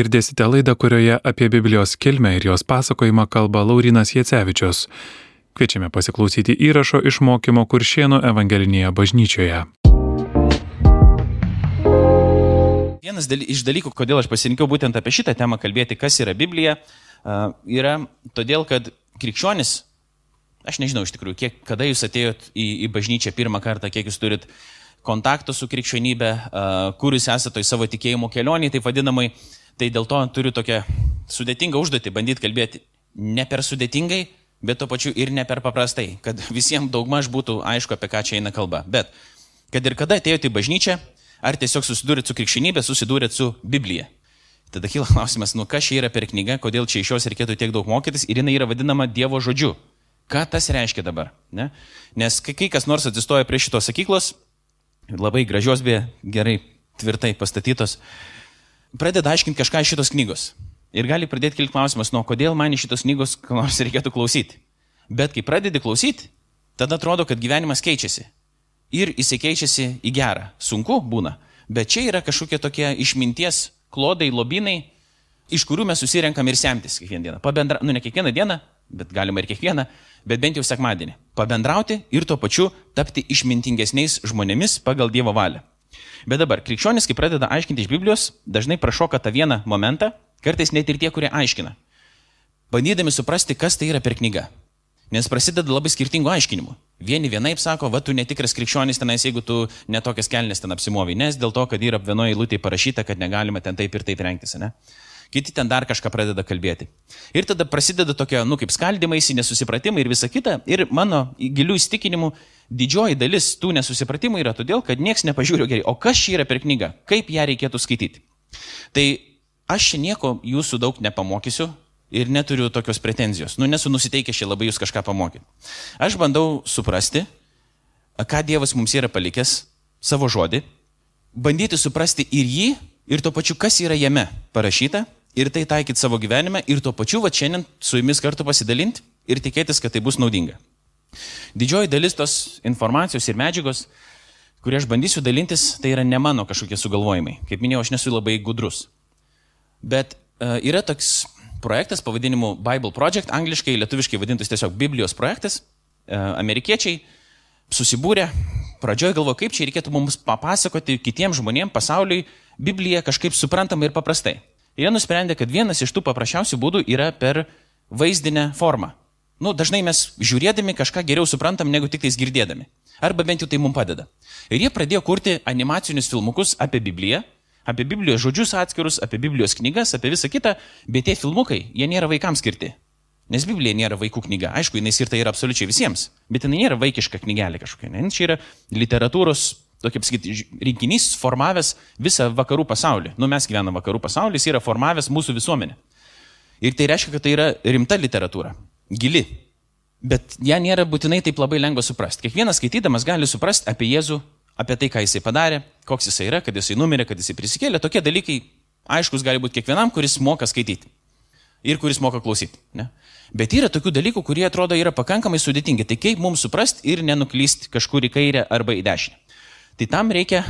Girdėsite laidą, kurioje apie Biblijos kilmę ir jos pasakojimą kalba Laurinas Jecevičius. Kviečiame pasiklausyti įrašo iš mokymo Kuršieno evangelinėje bažnyčioje. Vienas daly, iš dalykų, kodėl aš pasirinkau būtent apie šitą temą kalbėti, kas yra Biblija, yra todėl, kad krikščionis, aš nežinau iš tikrųjų, kiek, kada jūs atėjot į, į bažnyčią pirmą kartą, kiek jūs turit kontakto su krikščionybė, kur jūs esate toj savo tikėjimo kelionėje, taip vadinamai, Tai dėl to turiu tokią sudėtingą užduotį bandyti kalbėti ne per sudėtingai, bet to pačiu ir ne per paprastai, kad visiems daugmaž būtų aišku, apie ką čia eina kalba. Bet kad ir kada atėjote į bažnyčią, ar tiesiog susidūrėt su krikščionybė, susidūrėt su Biblija. Tada kyla klausimas, nu kas čia yra per knyga, kodėl čia iš jos reikėtų tiek daug mokytis ir jinai yra vadinama Dievo žodžiu. Ką tas reiškia dabar? Ne? Nes kai, kai kas nors atsistoja prie šitos sakyklos, labai gražios, beje, gerai tvirtai pastatytos, pradeda aiškinti kažką iš šitos knygos. Ir gali pradėti kilti klausimas, nuo kodėl man iš šitos knygos nors reikėtų klausyti. Bet kai pradedi klausyti, tada atrodo, kad gyvenimas keičiasi. Ir jisai keičiasi į gerą. Sunku būna. Bet čia yra kažkokie tokie išminties klodai, lobinai, iš kurių mes susirenkam ir semtis kiekvieną dieną. Pabendra, nu ne kiekvieną dieną, bet galima ir kiekvieną, bet bent jau sekmadienį. Pabendrauti ir tuo pačiu tapti išmintingesniais žmonėmis pagal Dievo valią. Bet dabar, krikščionis, kai pradeda aiškinti iš Biblijos, dažnai prašoka tą vieną momentą, kartais net ir tie, kurie aiškina, bandydami suprasti, kas tai yra per knyga. Nes prasideda labai skirtingų aiškinimų. Vieni vienaip sako, va, tu netikras krikščionis tenais, jeigu tu netokias kelnes ten apsimovi, nes dėl to, kad yra vienoje eilutėje parašyta, kad negalima ten taip ir taip rengtis, ne? Kiti ten dar kažką pradeda kalbėti. Ir tada prasideda tokie, nu, kaip skaldimaisi, nesusipratimai ir visa kita. Ir mano gilių įstikinimų didžioji dalis tų nesusipratimų yra todėl, kad niekas nepažiūrė gerai, o kas čia yra per knygą, kaip ją reikėtų skaityti. Tai aš čia nieko jūsų daug nepamokysiu ir neturiu tokios pretenzijos. Nu, nesu nusiteikęs čia labai jūs kažką pamokyti. Aš bandau suprasti, ką Dievas mums yra palikęs savo žodį, bandyti suprasti ir jį, ir to pačiu, kas yra jame parašyta, ir tai taikyti savo gyvenime, ir tuo pačiu, va šiandien su jumis kartu pasidalinti ir tikėtis, kad tai bus naudinga. Didžioji dalis tos informacijos ir medžiagos, kurie aš bandysiu dalintis, tai yra ne mano kažkokie sugalvojimai. Kaip minėjau, aš nesu labai gudrus. Bet uh, yra toks projektas pavadinimu Bible Project, angliškai, lietuviškai vadintas tiesiog Biblijos projektas. Uh, amerikiečiai susibūrė, pradžioje galvo, kaip čia reikėtų mums papasakoti kitiems žmonėms pasauliui Bibliją kažkaip suprantamai ir paprastai. Jie nusprendė, kad vienas iš tų paprasčiausių būdų yra per vaizdinę formą nu, dažnai mes žiūrėdami kažką geriau suprantam, negu tik tais girdėdami. Arba bent jau tai mums padeda. Ir jie pradėjo kurti animacinius filmukus apie Bibliją, apie Biblijos žodžius atskirus, apie Biblijos knygas, apie visą kitą, bet tie filmukai, jie nėra vaikams skirti. Nes Biblija nėra vaikų knyga. Aišku, jinai skirta yra absoliučiai visiems, bet jinai nėra vaikiška knygelė kažkokia. Ne? Čia yra literatūros, tokia pasakyti, rinkinys formavęs visą vakarų pasaulį. Nu, mes gyvename vakarų pasaulis, yra formavęs mūsų visuomenę. Ir tai reiškia, kad tai yra rimta literatūra gili, bet ją nėra būtinai taip labai lengva suprasti. Kiekvienas skaitydamas gali suprasti apie Jėzų, apie tai, ką jisai padarė, koks jisai yra, kad jisai numirė, kad jisai prisikėlė. Tokie dalykai aiškus gali būti kiekvienam, kuris moka skaityti ir kuris moka klausyti. Ne? Bet yra tokių dalykų, kurie atrodo yra pakankamai sudėtingi. Tai kaip mums suprasti ir nenuklysti kažkur į kairę arba į dešinę. Tai tam reikia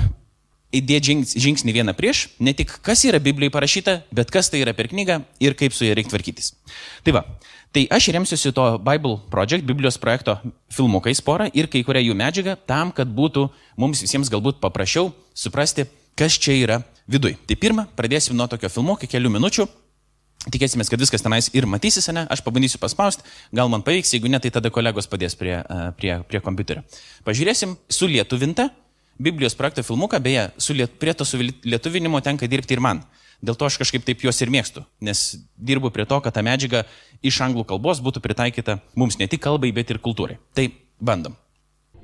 įdėti žingsnį vieną prieš, ne tik kas yra Biblijai parašyta, bet kas tai yra per knygą ir kaip su ja reikia tvarkytis. Tai va, Tai aš remsiuosi to Bible Project, Biblijos projekto filmukais porą ir kai kurią jų medžiagą tam, kad būtų mums visiems galbūt paprasčiau suprasti, kas čia yra viduj. Tai pirmą, pradėsim nuo tokio filmuko, kelių minučių. Tikėsime, kad viskas tenais ir matysis, ne? Aš pabandysiu paspausti, gal man pavyks, jeigu ne, tai tada kolegos padės prie, prie, prie kompiuterio. Pažiūrėsim su lietuvinta Biblijos projekto filmuką, beje, liet, prie to sulietuvinimo tenka dirbti ir man. Dėl to aš kažkaip taip juos ir mėgstu, nes dirbu prie to, kad ta medžiaga iš anglų kalbos būtų pritaikyta mums ne tik kalbai, bet ir kultūrai. Tai bandom.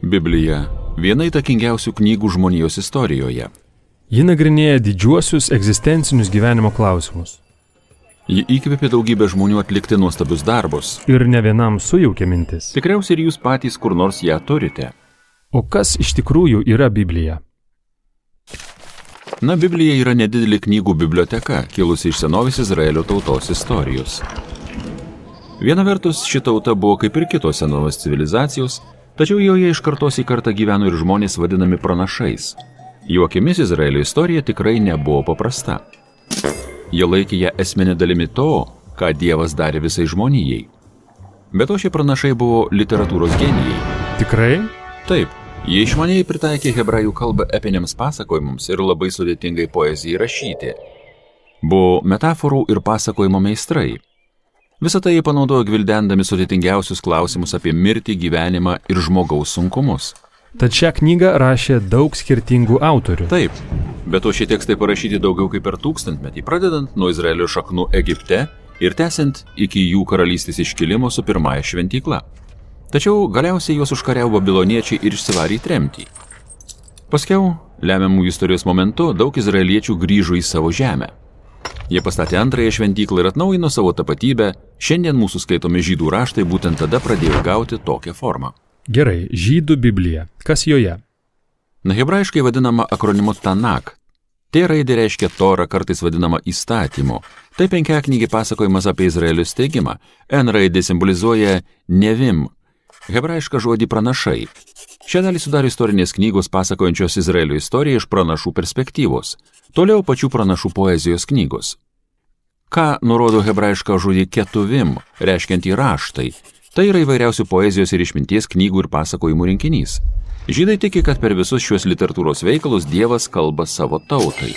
Biblija - viena įtakingiausių knygų žmonijos istorijoje. Ji nagrinėja didžiuosius egzistencinius gyvenimo klausimus. Ji įkvėpė daugybę žmonių atlikti nuostabius darbus. Ir ne vienam sujaukė mintis. Tikriausiai ir jūs patys kur nors ją turite. O kas iš tikrųjų yra Biblija? Na, Biblija yra nedidelė knygų biblioteka, kilusi iš senovės Izraelio tautos istorijos. Viena vertus, ši tauta buvo kaip ir kitos senovės civilizacijos, tačiau joje iš kartos į kartą gyveno ir žmonės vadinami pranašais. Jų akimis Izraelio istorija tikrai nebuvo paprasta. Jie laikė ją esminė dalimi to, ką Dievas darė visai žmonijai. Bet to šie pranašai buvo literatūros genijai. Tikrai? Taip, jie išmaniai pritaikė hebrajų kalbą epiniams pasakojimams ir labai sudėtingai poezijai rašyti. Buvo metaforų ir pasakojimo meistrai. Visą tai jie panaudojo gvildendami sudėtingiausius klausimus apie mirtį, gyvenimą ir žmogaus sunkumus. Tad šią knygą rašė daug skirtingų autorių. Taip, bet to šie tekstai parašyti daugiau kaip per tūkstantmetį, pradedant nuo Izraelio šaknų Egipte ir tęsiant iki jų karalystės iškilimo su pirmąja šventykla. Tačiau galiausiai juos užkariavo babiloniečiai ir išsivarė į tremtį. Paskiau, lemiamų istorijos momentu, daug izraeliečių grįžo į savo žemę. Jie pastatė antrąją šventyklą ir atnaujino savo tapatybę, šiandien mūsų skaitomi žydų raštai būtent tada pradėjo gauti tokią formą. Gerai, žydų Biblija. Kas joje? Na, hebrajiškai vadinama akronimu Tanak. T raidė reiškia Torą, kartais vadinama įstatymu. Tai penkiaknygi pasakojimas apie Izraelio steigimą. N raidė simbolizuoja nevim, hebrajišką žodį pranašai. Šią dalį sudaro istorinės knygos pasakojančios Izraelio istoriją iš pranašų perspektyvos. Toliau pačių pranašų poezijos knygos. Ką nurodo hebrajišką žodį ketuvim, reiškiant į raštai. Tai yra įvairiausių poezijos ir išminties knygų ir pasakojimų rinkinys. Žydai tiki, kad per visus šiuos literatūros veikalus Dievas kalba savo tautai.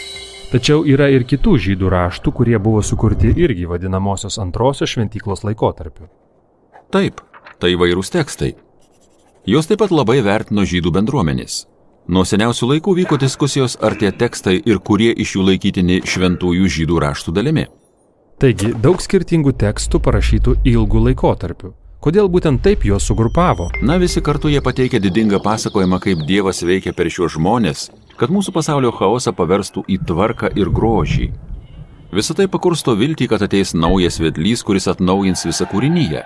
Tačiau yra ir kitų žydų raštų, kurie buvo sukurti irgi vadinamosios antrosios šventyklos laikotarpiu. Taip, tai vairūs tekstai. Jos taip pat labai vertino žydų bendruomenės. Nuo seniausių laikų vyko diskusijos, ar tie tekstai ir kurie iš jų laikytini šventųjų žydų raštų dalimi. Taigi, daug skirtingų tekstų parašytų ilgų laikotarpių. Kodėl būtent taip juos sugrupavo? Na, visi kartu jie pateikia didingą pasakojimą, kaip Dievas veikia per šiuos žmonės, kad mūsų pasaulio chaosą paverstų į tvarką ir grožį. Visą tai pakursto viltį, kad ateis naujas vedlys, kuris atnaujins visą kūrinyje.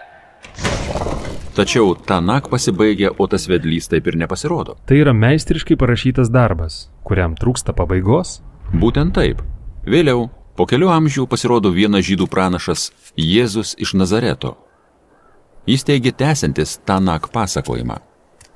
Tačiau Tanak pasibaigia, o tas vedlys taip ir nepasirodo. Tai yra meistriškai parašytas darbas, kuriam trūksta pabaigos? Būtent taip. Vėliau, po kelių amžių pasirodo vienas žydų pranašas Jėzus iš Nazareto. Jis teigia tęsiantis Tanak pasakojimą.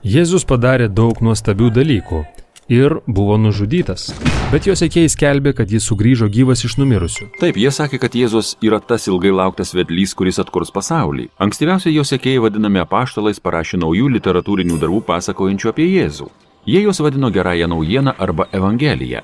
Jėzus padarė daug nuostabių dalykų ir buvo nužudytas. Bet jo sekėjai skelbė, kad jis sugrįžo gyvas iš numirusių. Taip, jie sakė, kad Jėzus yra tas ilgai lauktas vedlys, kuris atkurs pasaulį. Ankstyviausiai jo sekėjai vadinami apaštalais parašė naujų literatūrinių darbų pasakojančių apie Jėzų. Jie juos vadino gerąją naujieną arba Evangeliją.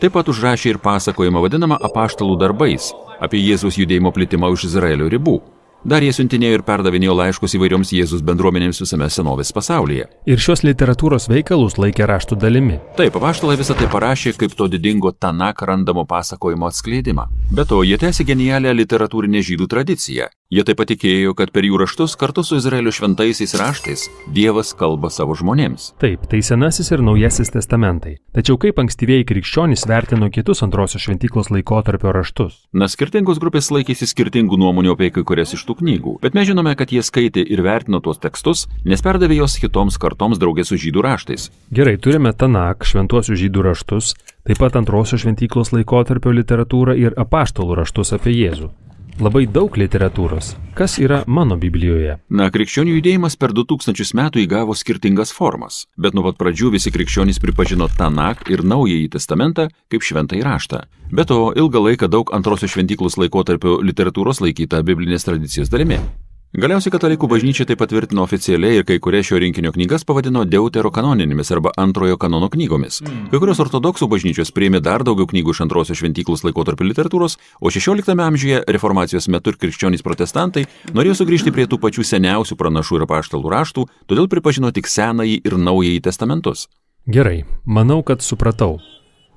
Taip pat užrašė ir pasakojimą vadinamą apaštalų darbais apie Jėzus judėjimo plitimą už Izraelio ribų. Dar jie siuntinėjo ir perdavinėjo laiškus įvairioms Jėzus bendruomenėms visame senovės pasaulyje. Ir šios literatūros veikalus laikė raštų dalimi. Taip, apaštalai visą tai parašė kaip to didingo Tanak randamo pasakojimo atskleidimą. Be to, jie tęsė genialią literatūrinę žydų tradiciją. Jie taip pat tikėjo, kad per jų raštus kartu su Izraelio šventaisiais raštais Dievas kalba savo žmonėms. Taip, tai Senasis ir Naujasis testamentai. Tačiau kaip ankstyvieji krikščionys vertino kitus antrosios šventyklos laikotarpio raštus? Na, skirtingos grupės laikėsi skirtingų nuomonių apie kai kurias iš tų knygų, bet mes žinome, kad jie skaitė ir vertino tuos tekstus, nes perdavė jos kitoms kartoms draugės su žydų raštais. Gerai, turime Tanak, šventuosius žydų raštus, taip pat antrosios šventyklos laikotarpio literatūrą ir apaštalų raštus apie Jėzų. Labai daug literatūros. Kas yra mano Biblijoje? Na, krikščionių judėjimas per 2000 metų įgavo skirtingas formas, bet nuo pat pradžių visi krikščionys pripažino Tanak ir Naująjį testamentą kaip šventąjį raštą. Be to, ilgą laiką daug antrosios šventyklos laikotarpio literatūros laikyta biblinės tradicijos dalimi. Galiausiai katalikų bažnyčia tai patvirtino oficialiai ir kai kurias šio rinkinio knygas pavadino deuterokanoninėmis arba antrojo kanono knygomis. Kai kurios ortodoksų bažnyčios priėmė dar daugiau knygų iš antrosios šventyklos laikotarpio literatūros, o XVI amžiuje reformacijos metu ir krikščionys protestantai norėjo sugrįžti prie tų pačių seniausių pranašų ir paštalų raštų, todėl pripažino tik Senąjį ir Naująjį testamentus. Gerai, manau, kad supratau.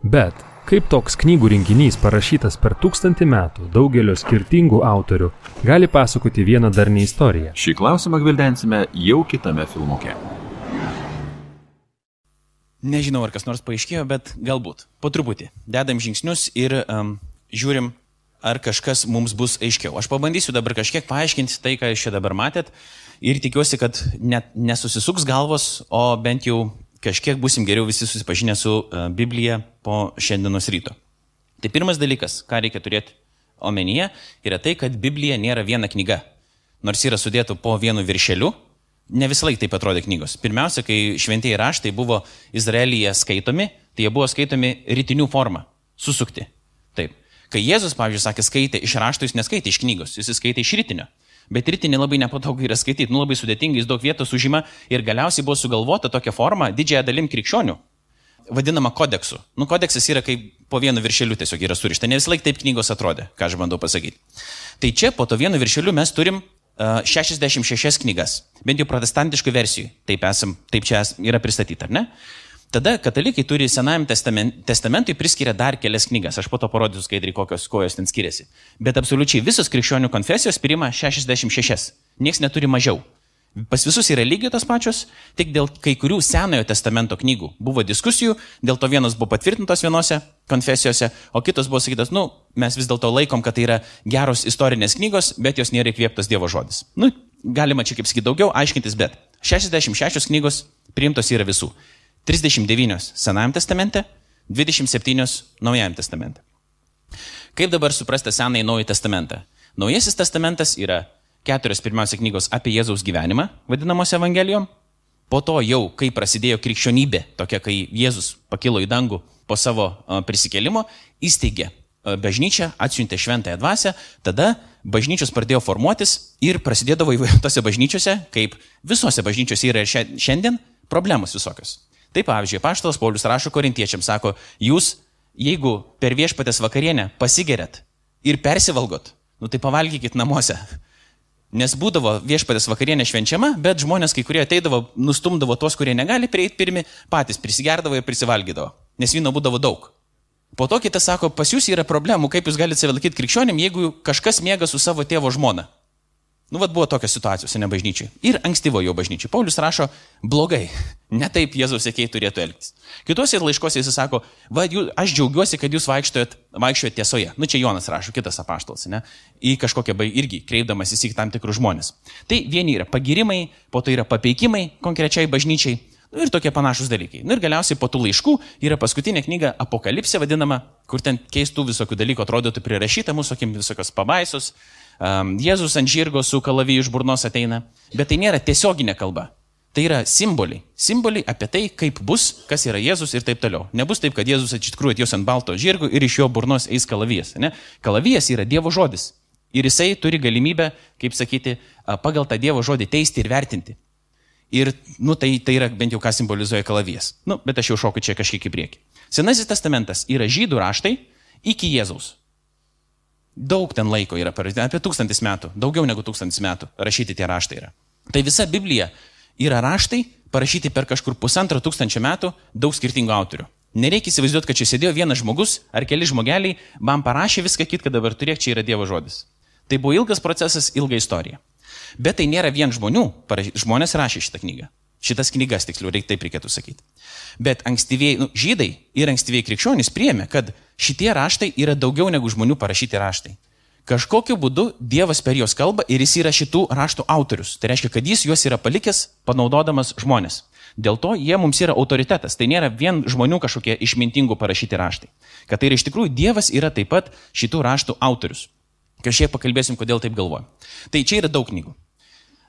Bet kaip toks knygų rinkinys parašytas per tūkstantį metų daugelio skirtingų autorių gali pasakoti vieną darnį istoriją? Šį klausimą gvildensime jau kitame filmuke. Nežinau, ar kas nors paaiškėjo, bet galbūt. Po truputį. Dedam žingsnius ir um, žiūrim, ar kažkas mums bus aiškiau. Aš pabandysiu dabar kažkiek paaiškinti tai, ką jūs čia dabar matėt ir tikiuosi, kad net nesusisuks galvos, o bent jau kažkiek busim geriau visi susipažinę su uh, Biblija po šiandienos ryto. Tai pirmas dalykas, ką reikia turėti omenyje, yra tai, kad Biblija nėra viena knyga. Nors yra sudėta po vienu viršeliu, ne visą laiką taip atrodė knygos. Pirmiausia, kai šventieji raštai buvo Izraelyje skaitomi, tai jie buvo skaitomi rytinių forma, susukti. Taip. Kai Jėzus, pavyzdžiui, sakė, skaitė iš rašto, jis neskaitė iš knygos, jis skaitė iš rytinio. Bet rytinį labai nepatogu yra skaityti, nu labai sudėtingai, jis daug vietos užima ir galiausiai buvo sugalvota tokia forma didžiąją dalim krikščionių, vadinama kodeksu. Nu, kodeksas yra kaip po vienu viršeliu tiesiog yra surišta. Ne visą laiką taip knygos atrodė, ką aš bandau pasakyti. Tai čia po to vienu viršeliu mes turim uh, 66 knygas, bent jau protestantiškų versijų. Taip, esam, taip čia yra pristatyta, ar ne? Tada katalikai turi Senajam testamentui priskiria dar kelias knygas. Aš po to parodysiu skaidriai, kokios kojos ten skiriasi. Bet absoliučiai visos krikščionių konfesijos priima 66. Niekas neturi mažiau. Pas visus yra lygiai tos pačios, tik dėl kai kurių Senojo testamento knygų buvo diskusijų, dėl to vienos buvo patvirtintos vienose konfesijose, o kitos buvo sakytos, nu, mes vis dėlto laikom, kad tai yra geros istorinės knygos, bet jos nėra įkvėptos Dievo žodis. Nu, galima čia kaip sakyti daugiau, aiškintis, bet 66 knygos priimtos yra visų. 39 Senajam testamente, 27 Naujajam testamente. Kaip dabar suprasti Senąjį Naują testamentą? Naujasis testamentas yra keturios pirmiausia knygos apie Jėzaus gyvenimą, vadinamos Evangelijom. Po to jau, kai prasidėjo krikščionybė, tokia, kai Jėzus pakilo į dangų po savo prisikėlimo, įsteigė bažnyčią, atsiuntė šventąją dvasę, tada bažnyčios pradėjo formuotis ir prasidėdavo tose bažnyčiose, kaip visose bažnyčiose yra šiandien, problemos visokios. Taip, pavyzdžiui, Paštalas Paulius rašo korintiečiams, sako, jūs, jeigu per viešpatės vakarienę pasigeriat ir persivalgot, nu tai pavalgykit namuose. Nes būdavo viešpatės vakarienė švenčiama, bet žmonės, kai kurie ateidavo, nustumdavo tuos, kurie negali prieiti pirmi, patys prisigerdavo ir prisivalgydavo, nes vyno būdavo daug. Po to kitas sako, pas jūs yra problemų, kaip jūs galite save laikyti krikščionim, jeigu kažkas miega su savo tėvo žmona. Nu, vad buvo tokios situacijos, ne bažnyčiai. Ir ankstyvojo bažnyčiai. Paulius rašo, blogai, ne taip Jėzaus sėkiai turėtų elgtis. Kitose laiškose jis sako, va, jūs, aš džiaugiuosi, kad jūs vaikščiojat, vaikščiojat tiesoje. Nu, čia Jonas rašo, kitas apaštalas, ne? Į kažkokią, irgi kreipdamas į tam tikrus žmonės. Tai vieni yra pagirimai, po to yra papeikimai konkrečiai bažnyčiai. Nu, ir tokie panašus dalykai. Nu, ir galiausiai po tų laiškų yra paskutinė knyga Apokalipsė vadinama, kur ten keistų visokių dalykų atrodytų prirašyta, mūsų akim visokios pabaisos, um, Jėzus ant žirgo su kalaviju iš burnos ateina, bet tai nėra tiesioginė kalba. Tai yra simboliai. Simboliai apie tai, kaip bus, kas yra Jėzus ir taip toliau. Nebus taip, kad Jėzus tikrųjų atėjus ant balto žirgo ir iš jo burnos eis kalavijas. Ne? Kalavijas yra Dievo žodis. Ir jisai turi galimybę, kaip sakyti, pagal tą Dievo žodį teisti ir vertinti. Ir, nu, tai, tai yra bent jau ką simbolizuoja kalavijas. Nu, bet aš jau šoku čia kažkiek į priekį. Senasis testamentas yra žydų raštai iki Jėzaus. Daug ten laiko yra parašyta, apie tūkstantis metų, daugiau negu tūkstantis metų rašyti tie raštai yra. Tai visa Biblija yra raštai parašyti per kažkur pusantro tūkstančio metų daug skirtingų autorių. Nereikia įsivaizduoti, kad čia sėdėjo vienas žmogus ar keli žmogeliai, man parašė viską kitką, dabar turėk čia yra Dievo žodis. Tai buvo ilgas procesas, ilga istorija. Bet tai nėra vien žmonių, žmonės rašė šitą knygą. Šitas knygas, tiksliau, reik, taip reikėtų sakyti. Bet ankstyvieji nu, žydai ir ankstyvieji krikščionys priemė, kad šitie raštai yra daugiau negu žmonių parašyti raštai. Kažkokiu būdu Dievas per juos kalba ir jis yra šitų raštų autorius. Tai reiškia, kad jis juos yra palikęs panaudodamas žmonės. Dėl to jie mums yra autoritetas. Tai nėra vien žmonių kažkokie išmintingų parašyti raštai. Kad tai yra iš tikrųjų Dievas yra taip pat šitų raštų autorius. Kažkiek pakalbėsim, kodėl taip galvoju. Tai čia yra daug knygų.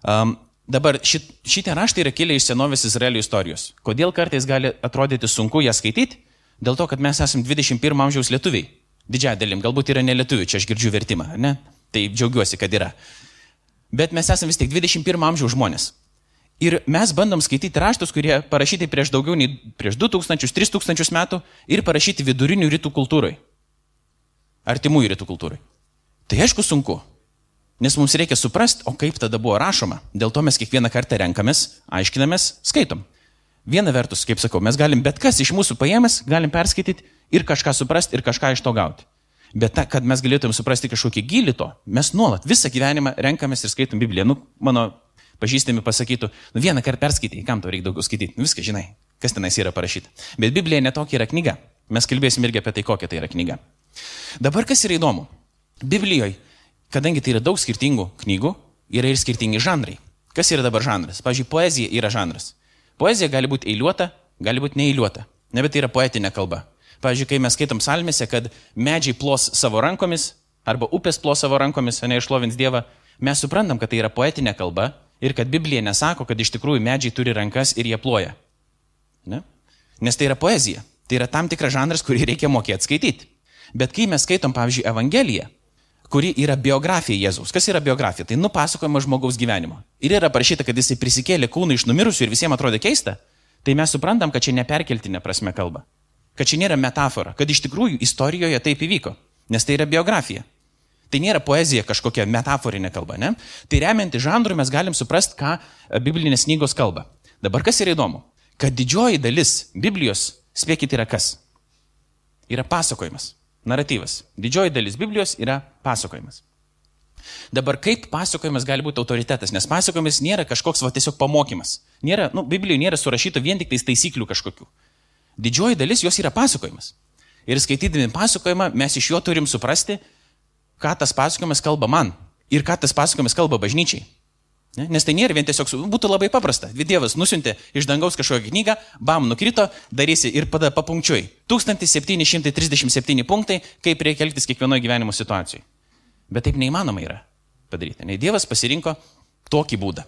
Um, Dabar šit, šitie raštai yra kilę iš senovės Izraelio istorijos. Kodėl kartais gali atrodyti sunku ją skaityti? Dėl to, kad mes esame 21 amžiaus lietuviai. Didžiąją dalim, galbūt yra ne lietuvių, čia aš girdžiu vertimą, ne? Tai džiaugiuosi, kad yra. Bet mes esame vis tik 21 amžiaus žmonės. Ir mes bandom skaityti raštus, kurie parašyti prieš daugiau nei prieš 2000-3000 metų ir parašyti vidurinių rytų kultūrai. Artimųjų rytų kultūrai. Tai aišku sunku. Nes mums reikia suprasti, o kaip tada buvo rašoma. Dėl to mes kiekvieną kartą renkamės, aiškinamės, skaitom. Viena vertus, kaip sakau, mes galim bet kas iš mūsų paėmęs, galim perskaityti ir kažką suprasti ir kažką iš to gauti. Bet ta, kad mes galėtum suprasti kažkokį gilį to, mes nuolat visą gyvenimą renkamės ir skaitom Bibliją. Nu, mano pažįstami pasakytų, nu vieną kartą perskaitai, kam tau reikia daugiau skaityti, nu viską žinai, kas tenais yra parašyta. Bet Biblija netokia yra knyga. Mes kalbėsim irgi apie tai, kokia tai yra knyga. Dabar kas yra įdomu? Biblijoje kadangi tai yra daug skirtingų knygų, yra ir skirtingi žanrai. Kas yra dabar žanras? Pavyzdžiui, poezija yra žanras. Poezija gali būti eiliuota, gali būti neįliuota. Ne, bet tai yra poetinė kalba. Pavyzdžiui, kai mes skaitom salmėse, kad medžiai plos savo rankomis, arba upės plos savo rankomis, o ne išlovins Dievą, mes suprantam, kad tai yra poetinė kalba ir kad Biblija nesako, kad iš tikrųjų medžiai turi rankas ir jie ploja. Ne? Nes tai yra poezija. Tai yra tam tikras žanras, kurį reikia mokėti skaityti. Bet kai mes skaitom, pavyzdžiui, Evangeliją, kuri yra biografija Jėzaus. Kas yra biografija? Tai nupasakojama žmogaus gyvenimo. Ir yra parašyta, kad jisai prisikėlė kūną iš numirusių ir visiems atrodė keista. Tai mes suprantam, kad čia neperkeltinė prasme kalba. Kad čia nėra metafora, kad iš tikrųjų istorijoje taip įvyko. Nes tai yra biografija. Tai nėra poezija kažkokia metaforinė kalba, ne? Tai remianti žanrų mes galim suprasti, ką biblinės knygos kalba. Dabar kas yra įdomu? Kad didžioji dalis Biblijos, spėkit, yra kas? Yra pasakojimas, naratyvas. Didžioji dalis Biblijos yra pasakojimas. Dabar kaip pasakojimas gali būti autoritetas, nes pasakojimas nėra kažkoks va tiesiog pamokymas. Nėra, nu, Biblijoje nėra surašyta vien tik tais taisyklių kažkokių. Didžioji dalis jos yra pasakojimas. Ir skaitydami pasakojimą mes iš jo turim suprasti, ką tas pasakojimas kalba man ir ką tas pasakojimas kalba bažnyčiai. Ne? Nes tai nėra vien tiesiog, būtų labai paprasta. Dievas nusintė iš dangaus kažkokią knygą, bam, nukrito, darysi ir pada papunkčiui. 1737 punktai, kaip reikia elgtis kiekvienoje gyvenimo situacijoje. Bet taip neįmanoma yra padaryti. Nei Dievas pasirinko tokį būdą.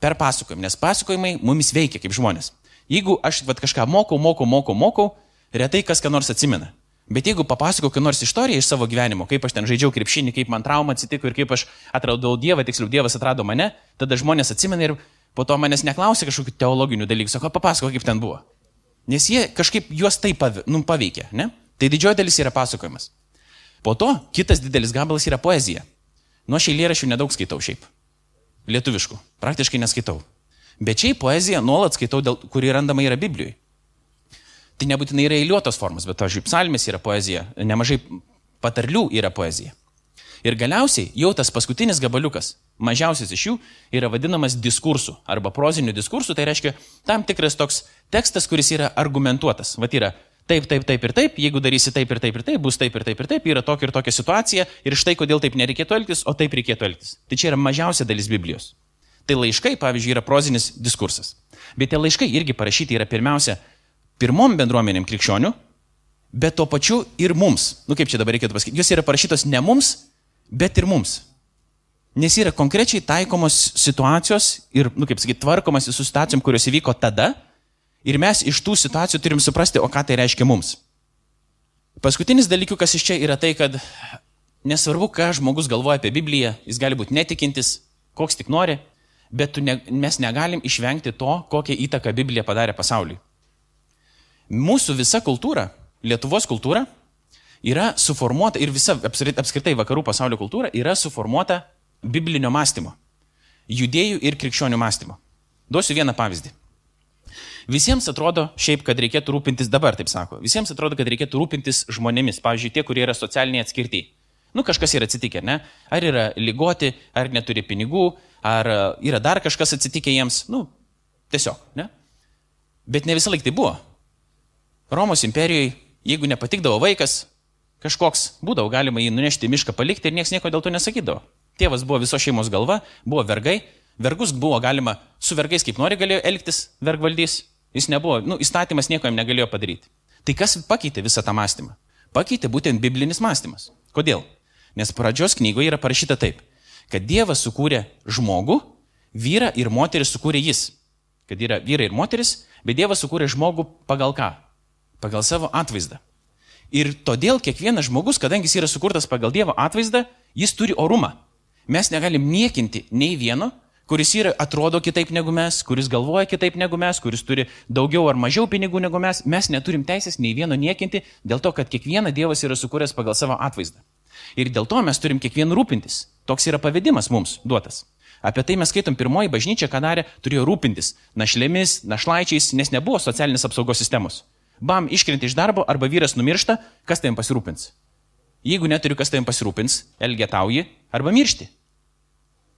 Per pasakojimą, nes pasakojimai mumis veikia kaip žmonės. Jeigu aš vat, kažką mokau, mokau, mokau, mokau, retai kas ką nors atsimena. Bet jeigu papasakau kokią nors istoriją iš savo gyvenimo, kaip aš ten žaidžiau krepšinį, kaip man trauma atsitiko ir kaip aš atradau Dievą, tiksliau Dievas atrado mane, tada žmonės atsimena ir po to manęs neklausia kažkokių teologinių dalykų, sako, papasako, kaip ten buvo. Nes jie kažkaip juos taip nu, paveikia, ne? Tai didžioji dalis yra pasakojimas. Po to kitas didelis gabalas yra poezija. Nuo šiai lėrašių nedaug skaitau šiaip. Lietuviškų. Praktiškai neskaitau. Bet šiaip poeziją nuolat skaitau, dėl, kuri randama yra Biblijoje. Tai nebūtinai yra eiliuotos formos, bet, pavyzdžiui, psalmės yra poezija, nemažai patarlių yra poezija. Ir galiausiai jau tas paskutinis gabaliukas, mažiausias iš jų, yra vadinamas diskursu arba proziniu diskursu, tai reiškia tam tikras toks tekstas, kuris yra argumentuotas. Vat yra taip, taip, taip ir taip, jeigu darysi taip ir taip ir taip, bus taip ir taip ir taip, yra tokia ir tokia situacija ir štai kodėl taip nereikėtų elgtis, o taip reikėtų elgtis. Tai čia yra mažiausia dalis Biblijos. Tai laiškai, pavyzdžiui, yra prozinis diskursas. Bet tie laiškai irgi parašyti yra pirmiausia pirmom bendruomenėm krikščionių, bet tuo pačiu ir mums. Nu kaip čia dabar reikėtų pasakyti, jos yra parašytos ne mums, bet ir mums. Nes yra konkrečiai taikomos situacijos ir, nu kaip sakyti, tvarkomas su situacijom, kurios įvyko tada. Ir mes iš tų situacijų turim suprasti, o ką tai reiškia mums. Paskutinis dalykas iš čia yra tai, kad nesvarbu, ką žmogus galvoja apie Bibliją, jis gali būti netikintis, koks tik nori, bet ne, mes negalim išvengti to, kokią įtaką Biblija padarė pasauliui mūsų visa kultūra, Lietuvos kultūra, yra suformuota ir visa apskritai vakarų pasaulio kultūra yra suformuota biblinio mąstymo, judėjų ir krikščionių mąstymo. Duosiu vieną pavyzdį. Visiems atrodo šiaip, kad reikėtų rūpintis dabar, taip sako. Visiems atrodo, kad reikėtų rūpintis žmonėmis, pavyzdžiui, tie, kurie yra socialiniai atskirti. Nu, kažkas yra atsitikę, ne? Ar yra lygoti, ar neturi pinigų, ar yra dar kažkas atsitikę jiems, nu, tiesiog, ne? Bet ne visą laiką tai buvo. Romos imperijoje, jeigu nepatikdavo vaikas, kažkoks būdavo galima jį nunešti į mišką palikti ir niekas nieko dėl to nesakydavo. Tėvas buvo viso šeimos galva, buvo vergai, vergus buvo galima su vergais kaip nori galėjo elgtis vergvaldys, jis nebuvo, nu, įstatymas nieko jam negalėjo padaryti. Tai kas pakeitė visą tą mąstymą? Pakeitė būtent biblinis mąstymas. Kodėl? Nes pradžios knygoje yra parašyta taip, kad Dievas sukūrė žmogų, vyrą ir moterį sukūrė jis. Kad yra vyrai ir moteris, bet Dievas sukūrė žmogų pagal ką? Pagal savo atvaizdą. Ir todėl kiekvienas žmogus, kadangi jis yra sukurtas pagal Dievo atvaizdą, jis turi orumą. Mes negalim niekinti nei vieno, kuris yra, atrodo kitaip negu mes, kuris galvoja kitaip negu mes, kuris turi daugiau ar mažiau pinigų negu mes. Mes neturim teisės nei vieno niekinti dėl to, kad kiekvieną Dievas yra sukūręs pagal savo atvaizdą. Ir dėl to mes turim kiekvieną rūpintis. Toks yra pavedimas mums duotas. Apie tai mes skaitom pirmoji bažnyčia, ką darė, turėjo rūpintis našlėmis, našlaičiais, nes nebuvo socialinės apsaugos sistemos bam, iškrenti iš darbo arba vyras numiršta, kas tavim pasirūpins? Jeigu neturiu, kas tavim pasirūpins, elgetauji arba miršti.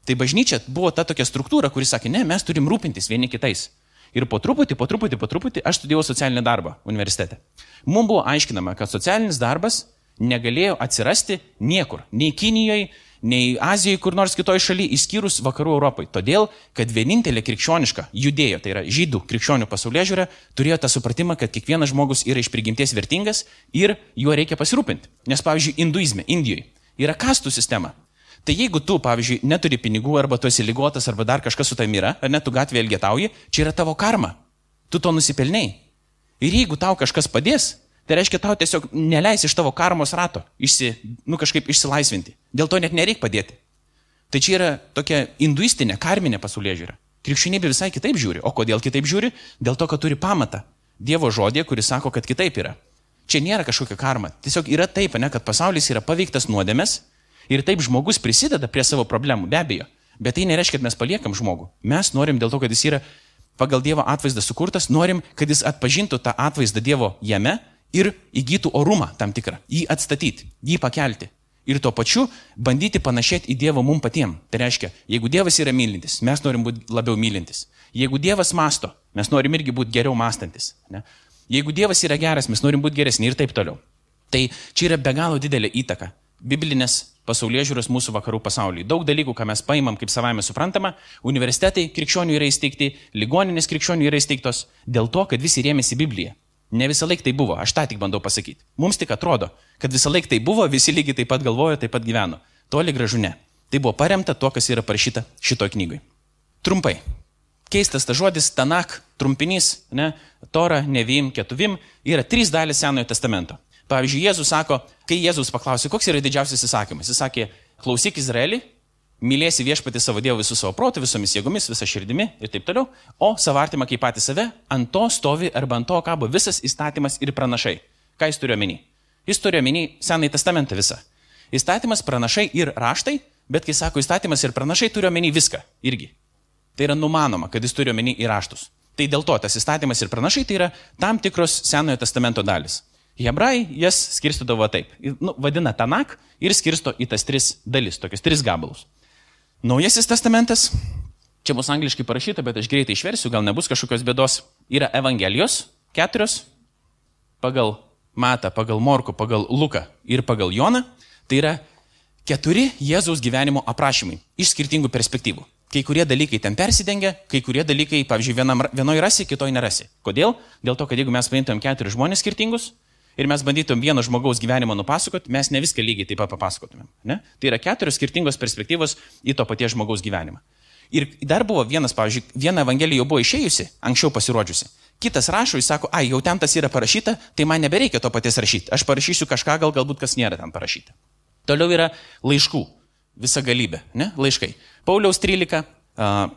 Tai bažnyčia buvo ta tokia struktūra, kuri sakė, ne, mes turim rūpintis vieni kitais. Ir po truputį, po truputį, po truputį aš studijavau socialinį darbą universitete. Mums buvo aiškinama, kad socialinis darbas negalėjo atsirasti niekur. Nei Kinijoje, nei Azijoje, kur nors kitoje šalyje, išskyrus vakarų Europai. Todėl, kad vienintelė krikščioniška judėjo, tai yra žydų krikščionių pasaulyje žiūrė, turėjo tą supratimą, kad kiekvienas žmogus yra iš prigimties vertingas ir juo reikia pasirūpinti. Nes, pavyzdžiui, hinduizme, Indijoje yra kastų sistema. Tai jeigu tu, pavyzdžiui, neturi pinigų arba tu esi lygotas arba dar kažkas su tavimi yra, ar net tu gatvėje elgetauji, čia yra tavo karma. Tu to nusipelniai. Ir jeigu tau kažkas padės, Tai reiškia, tau tiesiog neleis iš tavo karmos rato išsi, nu, kažkaip išsilaisvinti. Dėl to net nereikia padėti. Tai čia yra tokia hinduistinė, karminė pasaulyje žiūra. Krikščionybė visai kitaip žiūri. O kodėl kitaip žiūri? Dėl to, kad turi pamatą. Dievo žodė, kuris sako, kad kitaip yra. Čia nėra kažkokia karma. Tiesiog yra taip, ne, kad pasaulis yra paveiktas nuodėmės ir taip žmogus prisideda prie savo problemų, be abejo. Bet tai nereiškia, kad mes paliekam žmogų. Mes norim dėl to, kad jis yra pagal Dievo atvaizdą sukurtas, norim, kad jis atpažintų tą atvaizdą Dievo jame ir įgytų orumą tam tikrą, jį atstatyti, jį pakelti. Ir tuo pačiu bandyti panašėti į Dievą mum patiem. Tai reiškia, jeigu Dievas yra mylintis, mes norim būti labiau mylintis. Jeigu Dievas masto, mes norim irgi būti geriau mąstantis. Ne? Jeigu Dievas yra geras, mes norim būti geresni ir taip toliau. Tai čia yra be galo didelė įtaka biblinės pasaulyje žiūros mūsų vakarų pasaulyje. Daug dalykų, ką mes paimam kaip savame suprantama, universitetai krikščionių yra įsteigti, ligoninės krikščionių yra įsteigtos dėl to, kad visi rėmėsi Bibliją. Ne visą laiką tai buvo, aš tą tik bandau pasakyti. Mums tik atrodo, kad visą laiką tai buvo, visi lygiai taip pat galvojo, taip pat gyveno. Toli gražu ne. Tai buvo paremta tuo, kas yra parašyta šitoj knygui. Trumpai. Keistas tas žodis Tanak, trumpinys, ne, Tora, Nevim, Ketuvim, yra trys dalis Senojo testamento. Pavyzdžiui, Jėzus sako, kai Jėzus paklausė, koks yra didžiausias įsakymas, jis sakė, klausyk Izraelį, mylėsi viešpati savo Dievą visų savo protų, visomis jėgomis, visą širdimi ir taip toliau, o savo artimą kaip patį save, ant to stovi arba ant to kabo visas įstatymas ir pranašai. Ką jis turi omeny? Jis turi omeny Senąjį testamentą visą. Įstatymas, pranašai ir raštai, bet kai sako įstatymas ir pranašai, turi omeny viską irgi. Tai yra numanoma, kad jis turi omeny į raštus. Tai dėl to tas įstatymas ir pranašai tai yra tam tikros Senojo testamento dalis. Hebrai jas skirstydavo taip. Nu, vadina Tanak ir skirsto į tas tris dalis, tokius tris gabalus. Naujasis testamentas, čia bus angliškai parašyta, bet aš greitai išversiu, gal nebus kažkokios bėdos, yra Evangelijos, keturios, pagal Matą, pagal Morku, pagal Luką ir pagal Joną. Tai yra keturi Jėzaus gyvenimo aprašymai iš skirtingų perspektyvų. Kai kurie dalykai ten persidengia, kai kurie dalykai, pavyzdžiui, vienam, vienoje rasi, kitoje nerasi. Kodėl? Dėl to, kad jeigu mes paimtum keturis žmonės skirtingus, ir mes bandytum vieno žmogaus gyvenimą nupasakoti, mes ne viską lygiai taip pat papasakotumėm. Ne? Tai yra keturios skirtingos perspektyvos į to paties žmogaus gyvenimą. Ir dar buvo vienas, pavyzdžiui, viena evangelija jau buvo išėjusi, anksčiau pasirodžiusi. Kitas rašo, jis sako, ai, jau ten tas yra parašyta, tai man nebereikia to paties rašyti. Aš parašysiu kažką, gal galbūt kas nėra ten parašyta. Toliau yra laiškų. Visa galybė, ne? Laiškai. Pauliaus 13,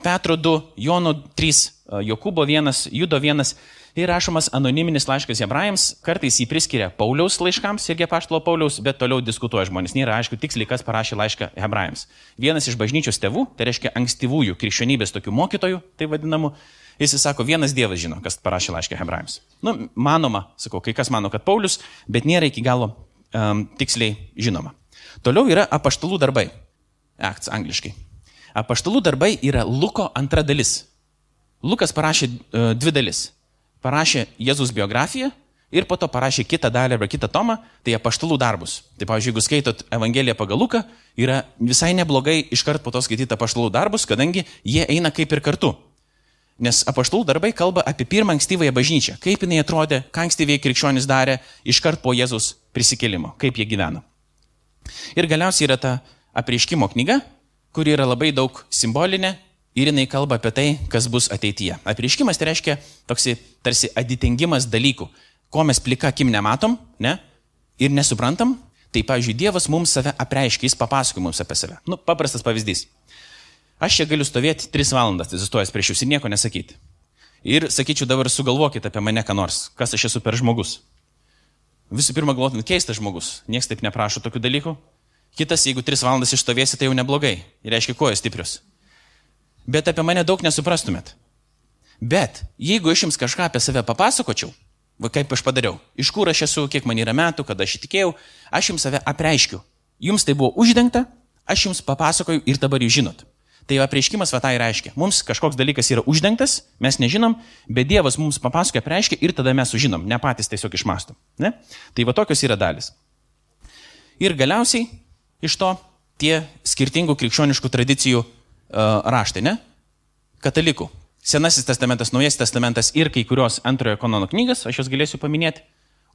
Petro 2, Jono 3, Jokūbo 1, Judo 1 ir rašomas anoniminis laiškas hebrajams, kartais jį priskiria Pauliaus laiškams irgi paštalo Pauliaus, bet toliau diskutuoja žmonės. Nėra aišku tiksliai, kas parašė laišką hebrajams. Vienas iš bažnyčios tėvų, tai reiškia ankstyvųjų krikščionybės tokių mokytojų, tai vadinamų, jis sako, vienas Dievas žino, kas parašė laišką hebrajams. Nu, manoma, sakau, kai kas mano, kad Paulius, bet nėra iki galo um, tiksliai žinoma. Toliau yra apaštalų darbai. Acts angliškai. Apaštalų darbai yra Luko antra dalis. Lukas parašė uh, dvi dalis parašė Jėzus biografiją ir po to parašė kitą dalį arba kitą tomą, tai apaštalų darbus. Tai pavyzdžiui, jeigu skaitot Evangeliją pagal Luką, yra visai neblogai iškart po to skaityti apaštalų darbus, kadangi jie eina kaip ir kartu. Nes apaštalų darbai kalba apie pirmą ankstyvąją bažnyčią, kaip jinai atrodė, ką ankstyviai krikščionys darė iškart po Jėzus prisikėlimo, kaip jie gyveno. Ir galiausiai yra ta apreiškimo knyga, kuri yra labai daug simbolinė ir jinai kalba apie tai, kas bus ateityje. Apriškimas tai reiškia toksai tarsi atitengimas dalykų, ko mes plika akim nematom, ne? Ir nesuprantam. Tai, pavyzdžiui, Dievas mums save apreiškia, jis papasakoja mums apie save. Nu, paprastas pavyzdys. Aš čia galiu stovėti 3 valandas, atsistojęs prieš jūs ir nieko nesakyti. Ir sakyčiau, dabar sugalvokite apie mane ką nors, kas aš esu per žmogus. Visų pirma, galvotum, keistas žmogus, niekas taip neprašo tokių dalykų. Kitas, jeigu 3 valandas išstovėsi, tai jau neblogai. Ir reiškia, kojos stiprios bet apie mane daug nesuprastumėt. Bet jeigu aš jums kažką apie save papasakočiau, va kaip aš padariau, iš kur aš esu, kiek man yra metų, kada aš įtikėjau, aš jums save apreiškiu. Jums tai buvo uždengta, aš jums papasakoju ir dabar jūs žinot. Tai apreiškimas va tai reiškia. Mums kažkoks dalykas yra uždengtas, mes nežinom, bet Dievas mums papasakoja, apreiškia ir tada mes sužinom, ne patys tiesiog išmastom. Ne? Tai va tokios yra dalis. Ir galiausiai iš to tie skirtingų krikščioniškų tradicijų raštai, ne? Katalikų. Senasis testamentas, Naujasis testamentas ir kai kurios antrojo kanono knygas, aš juos galėsiu paminėti.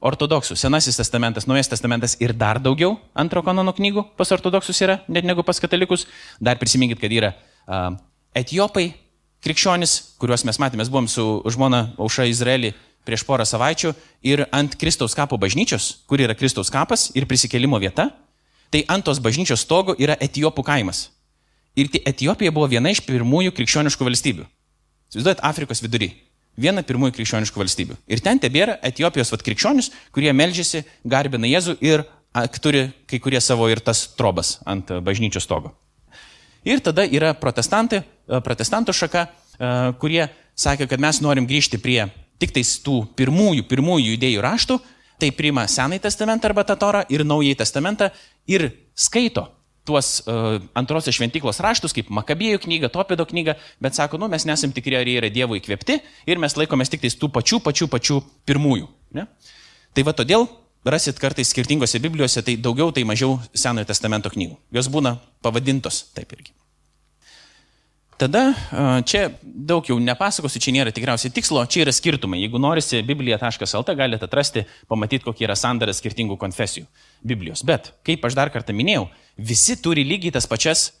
Ortodoksų. Senasis testamentas, Naujasis testamentas ir dar daugiau antro kanono knygų pas ortodoksus yra, net negu pas katalikus. Dar prisiminkit, kad yra uh, etiopai, krikščionis, kuriuos mes matėme, buvom su žmona Auša Izraelį prieš porą savaičių ir ant Kristaus kapo bažnyčios, kur yra Kristaus kapas ir prisikelimo vieta, tai ant tos bažnyčios stogo yra Etijopų kaimas. Ir Etijopija buvo viena iš pirmųjų krikščioniškų valstybių. Įsivaizduojat, Afrikos vidury. Viena pirmųjų krikščioniškų valstybių. Ir ten tebėra Etijopijos vat, krikščionis, kurie melžiasi, garbina Jėzų ir turi kai kurie savo ir tas trobas ant bažnyčios stogo. Ir tada yra protestantai, protestantų šaka, kurie sakė, kad mes norim grįžti prie tik tais tų pirmųjų, pirmųjų judėjų raštų, tai priima Senąjį testamentą arba tą torą ir Naująjį testamentą ir skaito tuos uh, antrosios šventyklos raštus, kaip Makabėjų knyga, Topido knyga, bet sako, nu, mes nesam tikri, ar jie yra Dievo įkvėpti ir mes laikomės tik tais tų pačių, pačių, pačių pirmųjų. Ne? Tai va todėl rasit kartais skirtingose Biblijose, tai daugiau, tai mažiau Senojo testamento knygų. Jos būna pavadintos taip irgi. Tada čia daug jau nepasakosiu, čia nėra tikriausiai tikslo, čia yra skirtumai. Jeigu norisi biblija.lt galite atrasti, pamatyti, kokie yra sandaras skirtingų konfesijų Biblijos. Bet, kaip aš dar kartą minėjau, visi turi lygiai tas pačias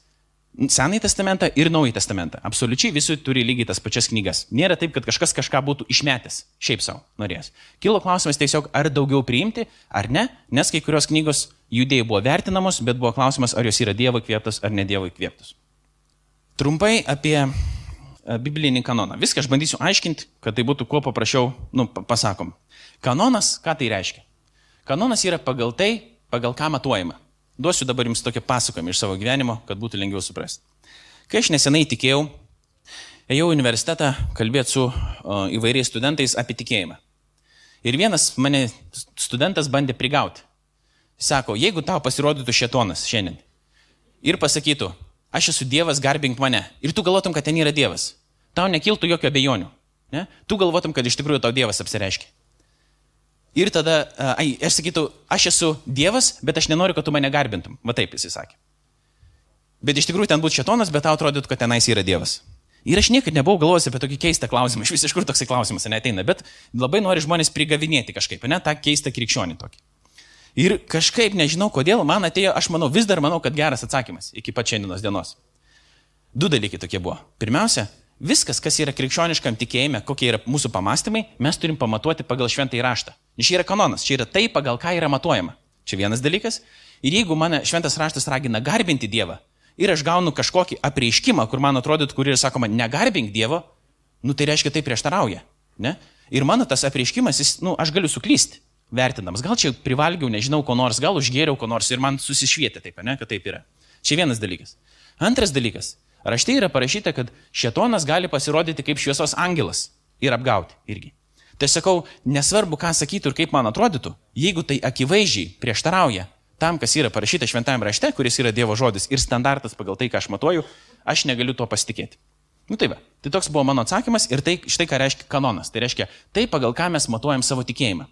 Senąjį testamentą ir Naująjį testamentą. Absoliučiai visi turi lygiai tas pačias knygas. Nėra taip, kad kažkas kažką būtų išmetęs, šiaip savo norėjęs. Kilo klausimas tiesiog, ar daugiau priimti, ar ne, nes kai kurios knygos judėjai buvo vertinamos, bet buvo klausimas, ar jos yra Dievo įkvėptos ar ne Dievo įkvėptos. Trumpai apie e, biblinį kanoną. Viską aš bandysiu aiškinti, kad tai būtų kuo paprasčiau, nu, pasakom. Kanonas, ką tai reiškia? Kanonas yra pagal tai, pagal ką matuojama. Duosiu dabar jums tokį pasakojimą iš savo gyvenimo, kad būtų lengviau suprasti. Kai aš nesenai tikėjau, ėjau į universitetą kalbėti su o, įvairiais studentais apie tikėjimą. Ir vienas mane studentas bandė prigauti. Sako, jeigu tau pasirodytų šetonas šiandien ir pasakytų, aš esu Dievas, garbink mane, ir tu galvotum, kad ten yra Dievas, tau nekiltų jokio abejonių. Ne? Tu galvotum, kad iš tikrųjų tau Dievas apsireiškia. Ir tada, ai, aš sakytų, aš esu Dievas, bet aš nenoriu, kad tu mane garbintum. Va taip jis sakė. Bet iš tikrųjų ten būtų šetonas, bet tau atrodytų, kad tenais yra Dievas. Ir aš niekada nebuvau galvojęs apie tokį keistą klausimą, iš vis iš kur toksai klausimas neteina, bet labai nori žmonės prigavinėti kažkaip, ne, tą keistą krikščionį tokį. Ir kažkaip nežinau kodėl, man atėjo, aš manau, vis dar manau, kad geras atsakymas iki pat šiandienos dienos. Du dalykai tokie buvo. Pirmiausia, viskas, kas yra krikščioniškam tikėjime, kokie yra mūsų pamastymai, mes turim pamatuoti pagal šventą įraštą. Čia yra kanonas, čia yra tai, pagal ką yra matuojama. Čia vienas dalykas. Ir jeigu mane šventas raštas ragina garbinti Dievą ir aš gaunu kažkokį apreiškimą, kur man atrodytų, kur yra sakoma, negarbink Dievo, nu tai reiškia, tai prieštarauja. Ne? Ir mano tas apreiškimas, jis, nu, aš galiu suklysti, vertinamas. Gal čia privalgiau, nežinau, ko nors, gal užgėriau ko nors ir man susišvietė taip, ne, kad taip yra. Čia vienas dalykas. Antras dalykas. Rašte yra parašyta, kad šetonas gali pasirodyti kaip šviesos angelas ir apgauti irgi. Tai sakau, nesvarbu, ką sakytų ir kaip man atrodytų, jeigu tai akivaizdžiai prieštarauja tam, kas yra parašyta šventajame rašte, kuris yra Dievo žodis ir standartas pagal tai, ką aš matuoju, aš negaliu to pasitikėti. Nu tai va, tai toks buvo mano atsakymas ir tai štai ką reiškia kanonas. Tai reiškia tai, pagal ką mes matuojam savo tikėjimą.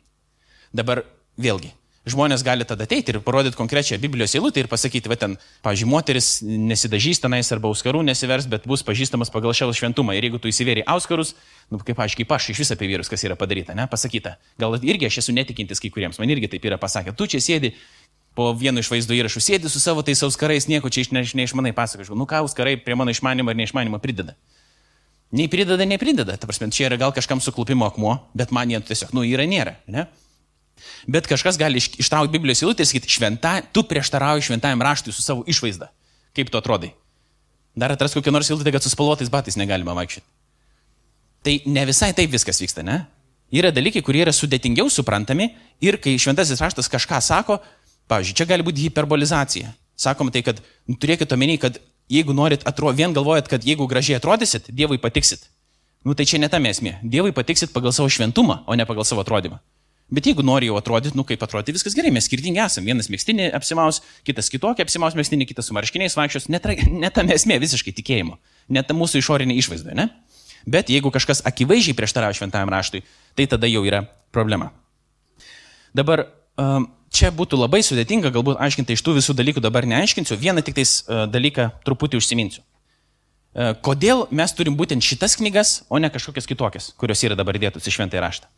Dabar vėlgi, žmonės gali tada ateiti ir parodyti konkrečią Biblijos eilutę ir pasakyti, va ten, pažiūrėjau, moteris nesidažys tenais arba auskarų nesivers, bet bus pažįstamas pagal šią šventumą. Ir jeigu tu įsivėri auskarus, nu, kaip aš, kaip aš iš vis apie vyrus, kas yra padaryta, ne, pasakyta. Gal irgi aš esu netikintis kai kuriems, man irgi taip yra pasakę. Tu čia sėdi po vienu iš vaizdo įrašų, sėdi su savo tais auskarais, nieko čia iš neišmanai pasakoju. Nu ką auskarai prie mano išmanimo ar neišmanimo prideda. Nei prideda, nei prideda. Ta prasme, čia yra gal kažkam suklupimo akmuo, bet man jie tiesiog, nu, yra nėra. Ne? Bet kažkas gali iš, ištraukti Biblijos eilutę ir sakyti, šventa, tu prieštarauji šventajam raštui su savo išvaizda. Kaip tu atrodai? Dar atras kokią nors eilutę, kad su spalvotais batais negalima vaikščioti. Tai ne visai taip viskas vyksta, ne? Yra dalykai, kurie yra sudėtingiau suprantami ir kai šventasis raštas kažką sako, pavyzdžiui, čia gali būti hiperbolizacija. Sakoma tai, kad nu, turėkite omeny, kad jeigu norit, atro, vien galvojat, kad jeigu gražiai atrodysit, Dievui patiksit. Nu tai čia ne ta esmė. Dievui patiksit pagal savo šventumą, o ne pagal savo atrodymą. Bet jeigu nori jau atrodyti, nu kaip atrodyti, viskas gerai, mes skirtingi esame. Vienas mėgstinį apsimaus, kitas kitokį apsimaus mėgstinį, kitas su marškiniais vaikščios. Net, net tam esmė visiškai tikėjimo. Net mūsų išorinė išvaizda, ne? Bet jeigu kažkas akivaizdžiai prieštarauja šventajam raštui, tai tada jau yra problema. Dabar čia būtų labai sudėtinga galbūt aiškinti iš tų visų dalykų, dabar neaiškinsiu, vieną tik tais dalyką truputį užsiminsiu. Kodėl mes turim būtent šitas knygas, o ne kažkokias kitokias, kurios yra dabar dėtos į šventąjį raštą?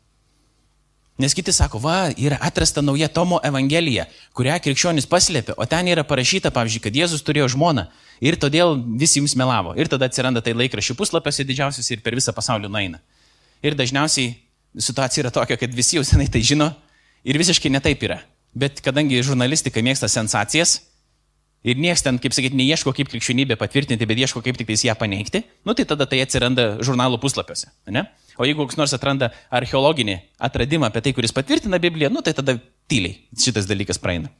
Nes kiti sako, va, yra atrasta nauja Tomo Evangelija, kurią krikščionis paslėpė, o ten yra parašyta, pavyzdžiui, kad Jėzus turėjo žmoną ir todėl visi jums melavo. Ir tada atsiranda tai laikraščių puslapiuose didžiausias ir per visą pasaulį nueina. Ir dažniausiai situacija yra tokia, kad visi jau senai tai žino ir visiškai netaip yra. Bet kadangi žurnalistika mėgsta sensacijas ir niekas ten, kaip sakyti, neieško kaip krikščionybę patvirtinti, bet ieško kaip tik tais ją paneigti, nu tai tada tai atsiranda žurnalų puslapiuose. Ne? O jeigu koks nors atranda archeologinį atradimą apie tai, kuris patvirtina Bibliją, nu tai tada tyliai šitas dalykas praeina.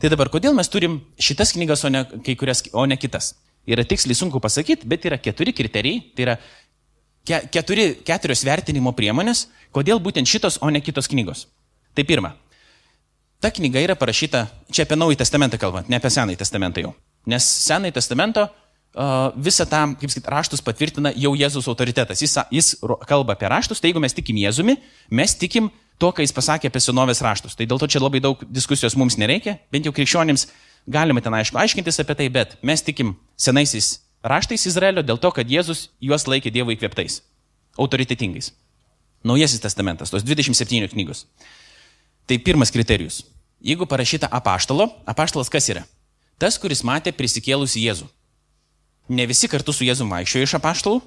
Tai dabar, kodėl mes turim šitas knygas, o ne, kurias, o ne kitas? Yra tiksliai sunku pasakyti, bet yra keturi kriterijai, tai yra ke, keturi, keturios vertinimo priemonės, kodėl būtent šitos, o ne kitos knygos. Tai pirma, ta knyga yra parašyta, čia apie Naująjį Testamentą kalbant, ne apie Senąjį Testamentą jau. Nes Senąjį Testamento visą tą, kaip sakyti, raštus patvirtina jau Jėzus autoritetas. Jis, jis kalba apie raštus, tai jeigu mes tikim Jėzumi, mes tikim to, ką jis pasakė apie senovės raštus. Tai dėl to čia labai daug diskusijos mums nereikia, bent jau krikščionims galime ten aišku aiškintis apie tai, bet mes tikim senaisiais raštais Izraelio dėl to, kad Jėzus juos laikė Dievo įkvėptais, autoritetingais. Naujasis testamentas, tos 27 knygos. Tai pirmas kriterijus. Jeigu parašyta apaštalo, apaštalas kas yra? Tas, kuris matė prisikėlusi Jėzų. Ne visi kartu su Jėzu vaikščiojo iš apaštalų,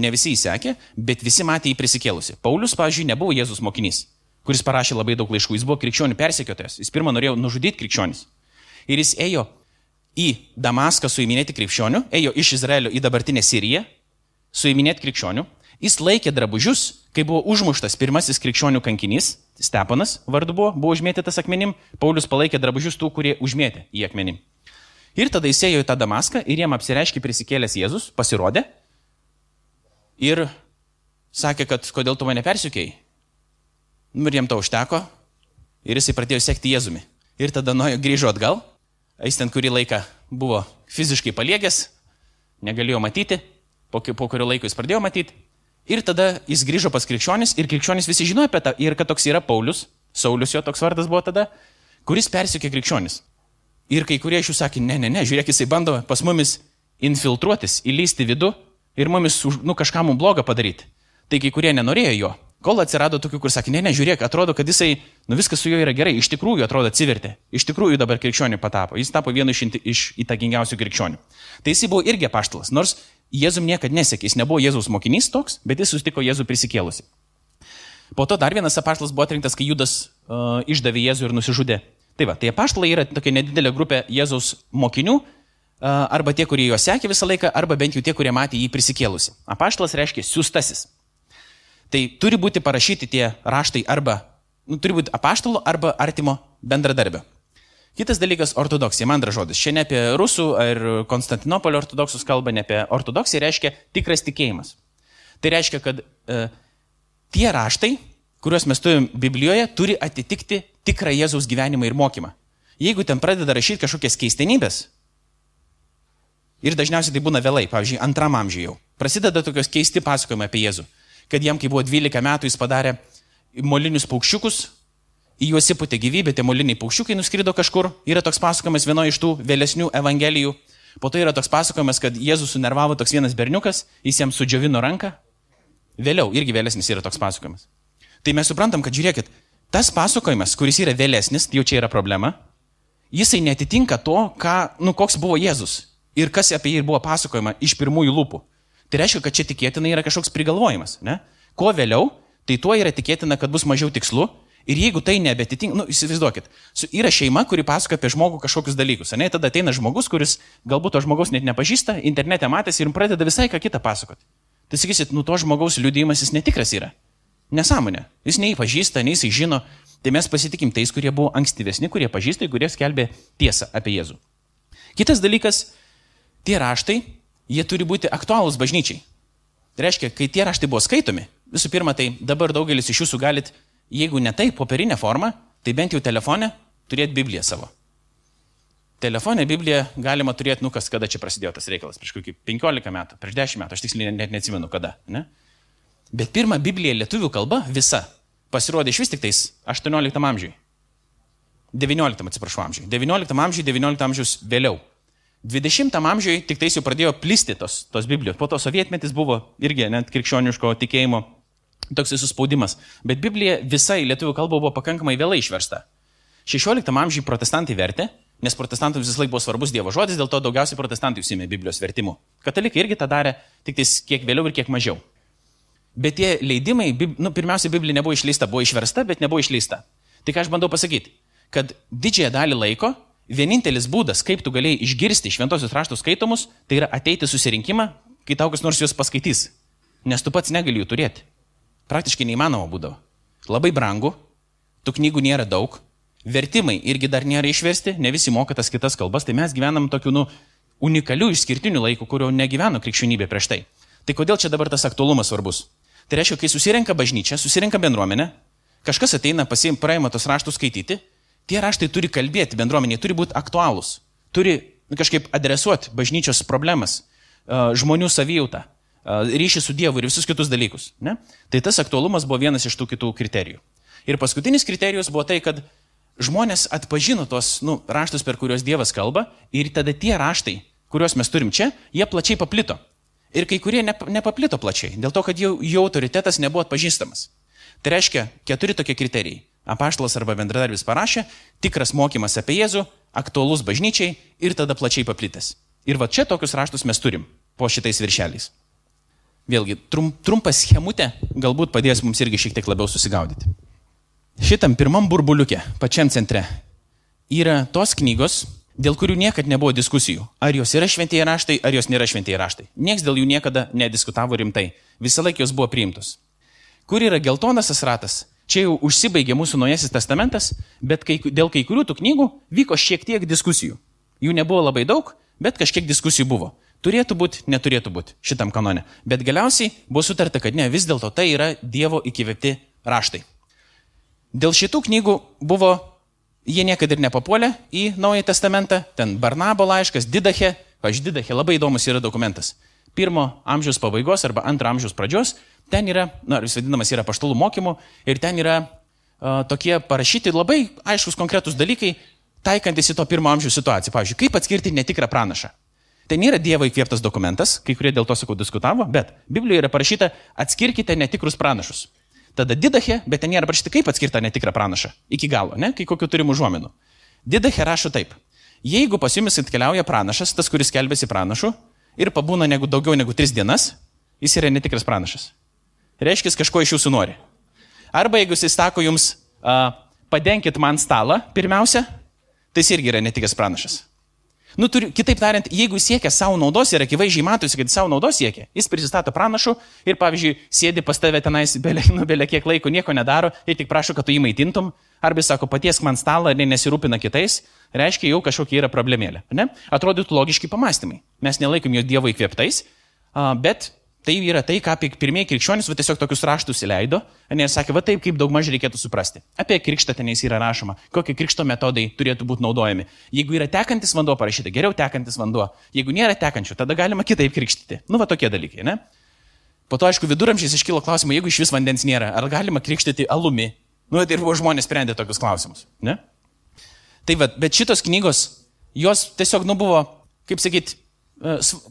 ne visi įsekė, bet visi matė jį prisikėlusi. Paulius, pavyzdžiui, nebuvo Jėzus mokinys kuris parašė labai daug laiškų. Jis buvo krikščionių persekiotojas. Jis pirmą norėjo nužudyti krikščionis. Ir jis ėjo į Damaską suiminėti krikščionių, ėjo iš Izraelio į dabartinę Siriją suiminėti krikščionių. Jis laikė drabužius, kai buvo užmuštas pirmasis krikščionių kankinys, Stepanas vardu buvo, buvo užmėtytas akmenim, Paulius palaikė drabužius tų, kurie užmėtė į akmenim. Ir tada jis ėjo į tą Damaską ir jiem apsireiškė prisikėlęs Jėzus, pasirodė ir sakė, kad kodėl tu mane persikėjai? Nu, ir jam to užteko. Ir jisai pradėjo sekti Jėzumi. Ir tada nuo jo grįžo atgal. Jis ten kurį laiką buvo fiziškai paliegęs, negalėjo matyti. Po, po kurio laiko jis pradėjo matyti. Ir tada jis grįžo pas krikščionis ir krikščionis visi žinojo apie tą. Ir kad toks yra Paulius, Saulis jo toks vardas buvo tada, kuris persikė krikščionis. Ir kai kurie iš jų sakė, ne, ne, ne, žiūrėk, jisai bando pas mumis infiltruotis, įlysti vidų ir mumis, nu, kažką mums blogą padaryti. Tai kai kurie nenorėjo jo. Kol atsirado tokių, kur sakė, ne, ne, žiūrėk, atrodo, kad jisai, nu viskas su juo yra gerai, iš tikrųjų atrodo atsivertė, iš tikrųjų dabar krikščionių patapo, jis tapo vienu iš, iš įtakingiausių krikščionių. Tai jis buvo irgi paštalas, nors Jėzum niekada nesekė, jis nebuvo Jėzaus mokinys toks, bet jis sustiko Jėzų prisikėlusi. Po to dar vienas apaštalas buvo atrinktas, kai Judas uh, išdavė Jėzų ir nusižudė. Tai va, tai apaštalai yra tokia nedidelė grupė Jėzaus mokinių, arba tie, kurie jo sekė visą laiką, arba bent jau tie, kurie matė jį prisikėlusi. Apaštalas reiškia siūstasis. Tai turi būti parašyti tie raštai arba, nu, turi būti apaštalo arba artimo bendradarbio. Kitas dalykas - ortodoksija, man antras žodis. Šiandien apie rusų ar Konstantinopolio ortodoksus kalba, ne apie ortodoksiją, reiškia tikras tikėjimas. Tai reiškia, kad e, tie raštai, kuriuos mes turime Biblijoje, turi atitikti tikrą Jėzaus gyvenimą ir mokymą. Jeigu ten pradeda rašyti kažkokias keistenybės, ir dažniausiai tai būna vėlai, pavyzdžiui, antram amžiui jau, prasideda tokios keisti pasakojimai apie Jėzų kad jam, kai buvo 12 metų, jis padarė molinius paukščiukus, į juos įputė gyvybė, tie moliniai paukščiukai nuskrido kažkur. Yra toks pasakojimas vieno iš tų vėlesnių evangelijų. Po to yra toks pasakojimas, kad Jėzus sunervavo toks vienas berniukas, jis jam sudžiovino ranką. Vėliau irgi vėlesnis yra toks pasakojimas. Tai mes suprantam, kad žiūrėkit, tas pasakojimas, kuris yra vėlesnis, tai jau čia yra problema, jisai netitinka to, ką, nu, koks buvo Jėzus ir kas apie jį buvo pasakojama iš pirmųjų lūpų. Tai reiškia, kad čia tikėtina yra kažkoks prigalvojimas. Ne? Kuo vėliau, tai tuo yra tikėtina, kad bus mažiau tikslu. Ir jeigu tai nebetitinka, nu, įsivaizduokit, yra šeima, kuri pasakoja apie žmogų kažkokius dalykus. Ne, tada ateina žmogus, kuris galbūt to žmogaus net nepažįsta, internete matėsi ir pradeda visai ką kitą pasakoti. Tai sakysit, nu to žmogaus liūdėjimas jis netikras yra. Nesąmonė. Jis nei pažįsta, nei jis žino. Tai mes pasitikim tais, kurie buvo ankstyvesni, kurie pažįsta, kurie skelbė tiesą apie Jėzų. Kitas dalykas, tie raštai jie turi būti aktualūs bažnyčiai. Tai reiškia, kai tie raštai buvo skaitomi, visų pirma, tai dabar daugelis iš jūsų galit, jeigu ne tai popierinė forma, tai bent jau telefone turėti Bibliją savo. Telefonė Biblija galima turėti, nu kas, kada čia prasidėjo tas reikalas, prieš kokį 15 metų, prieš 10 metų, aš tiksliai net neatsimenu kada. Ne? Bet pirmą Bibliją lietuvių kalba visa pasirodė iš vis tik tais 18 amžiui. 19 atsiprašau amžiui. 19 amžiui, 19 amžiaus vėliau. 20 amžiuje tik tais jau pradėjo plisti tos, tos Biblijos. Po to sovietmetis buvo irgi net krikščioniško tikėjimo toks suspaudimas. Bet Biblija visa į lietuvių kalbą buvo pakankamai vėlai išversta. 16 amžiuje protestantai vertė, nes protestantams vis laik buvo svarbus Dievo žodis, dėl to daugiausiai protestantai užsėmė Biblijos vertimu. Katalikai irgi tą darė, tik tais kiek vėliau ir kiek mažiau. Bet tie leidimai, nu, pirmiausia, Biblija nebuvo išleista, buvo išversta, bet nebuvo išleista. Tai ką aš bandau pasakyti? Kad didžiąją dalį laiko vienintelis būdas, kaip tu galėjai išgirsti šventosius raštus skaitomus, tai yra ateiti susirinkimą, kai tau kas nors juos paskaitys. Nes tu pats negali jų turėti. Praktiškai neįmanoma būdavo. Labai brangu, tų knygų nėra daug, vertimai irgi dar nėra išversti, ne visi moka tas kitas kalbas, tai mes gyvenam tokiu, nu, unikaliu išskirtiniu laiku, kurio negyveno krikščionybė prieš tai. Tai kodėl čia dabar tas aktualumas svarbus? Tai reiškia, kai susirenka bažnyčia, susirenka bendruomenė, kažkas ateina, pasiim, praima tos raštus skaityti, tie raštai turi kalbėti bendruomeniai, turi būti aktualūs, turi kažkaip adresuoti bažnyčios problemas, žmonių savijautą, ryšį su Dievu ir visus kitus dalykus. Ne? Tai tas aktualumas buvo vienas iš tų kitų kriterijų. Ir paskutinis kriterijus buvo tai, kad žmonės atpažino tos nu, raštus, per kuriuos Dievas kalba ir tada tie raštai, kuriuos mes turim čia, jie plačiai paplito. Ir kai kurie ne, nepaplito plačiai, dėl to, kad jų, jų autoritetas nebuvo atpažįstamas. Tai reiškia keturi tokie kriterijai. Apaštalas arba bendradarbis parašė, tikras mokymas apie Jėzų, aktualus bažnyčiai ir tada plačiai paplitęs. Ir va čia tokius raštus mes turim po šitais viršeliais. Vėlgi, trum, trumpas schemutė galbūt padės mums irgi šiek tiek labiau susigaudyti. Šitam pirmam burbuliukė, pačiam centre, yra tos knygos, dėl kurių niekada nebuvo diskusijų. Ar jos yra šventieji raštai, ar jos nėra šventieji raštai. Niekas dėl jų niekada nediskutavo rimtai. Visą laiką jos buvo priimtos. Kur yra geltonasis ratas? Čia jau užsibaigė mūsų naujasis testamentas, bet kai, dėl kai kurių tų knygų vyko šiek tiek diskusijų. Jų nebuvo labai daug, bet kažkiek diskusijų buvo. Turėtų būti, neturėtų būti šitam kanone. Bet galiausiai buvo sutarta, kad ne, vis dėlto tai yra Dievo įkvėpti raštai. Dėl šitų knygų buvo Jie niekada ir nepapuolė į Naująjį Testamentą, ten Barnabo laiškas, Didache, pažiūrėjau, Didache labai įdomus yra dokumentas. Pirmo amžiaus pabaigos arba antro amžiaus pradžios, ten yra, na, vis vadinamas yra paštalų mokymų ir ten yra uh, tokie parašyti labai aiškus konkretus dalykai, taikantis į to pirmo amžiaus situaciją. Pavyzdžiui, kaip atskirti netikrą pranašą. Tai nėra Dievo įkvėptas dokumentas, kai kurie dėl to, sakau, diskutavo, bet Biblijoje yra parašyta, atskirkite netikrus pranašus. Tada Didache, bet ten nėra parašyta, kaip atskirta netikrą pranašą. Iki galo, ne? Kai kokiu turim užuomenų. Didache rašo taip. Jeigu pas jumis atkeliauja pranašas, tas, kuris kelbėsi pranašu, ir pabūna negu, daugiau negu tris dienas, jis yra netikras pranašas. Reiškia, kažko iš jūsų nori. Arba jeigu jis sako jums, uh, padenkit man stalą pirmiausia, tai jis irgi yra netikras pranašas. Nu, turi, kitaip tariant, jeigu siekia savo naudos ir akivaizdžiai matosi, kad savo naudos siekia, jis prisistato pranašu ir, pavyzdžiui, sėdi pas tave tenais, belė, nu, belė kiek laiko nieko nedaro ir tik prašo, kad tu jį maitintum, arba sako, paties man stalą ir nesirūpina kitais, reiškia, jau kažkokia yra problemėlė. Ne? Atrodytų logiški pamastymai. Mes nelaikom jo Dievo įkvėptais, bet Tai yra tai, ką pirmieji krikščionys va, tiesiog tokius raštus įleido, nes sakė, va taip, kaip daug maž reikėtų suprasti. Apie krikštą tenais yra rašoma, kokie krikšto metodai turėtų būti naudojami. Jeigu yra tekantis vanduo parašyta, geriau tekantis vanduo. Jeigu nėra tekančių, tada galima kitaip krikštyti. Nu, va tokie dalykai, ne? Po to, aišku, viduramžiais iškilo klausimai, jeigu iš vis vandens nėra, ar galima krikštyti alumi? Nu, tai ir žmonės sprendė tokius klausimus, ne? Tai va, bet šitos knygos, jos tiesiog, nu, buvo, kaip sakyt, E,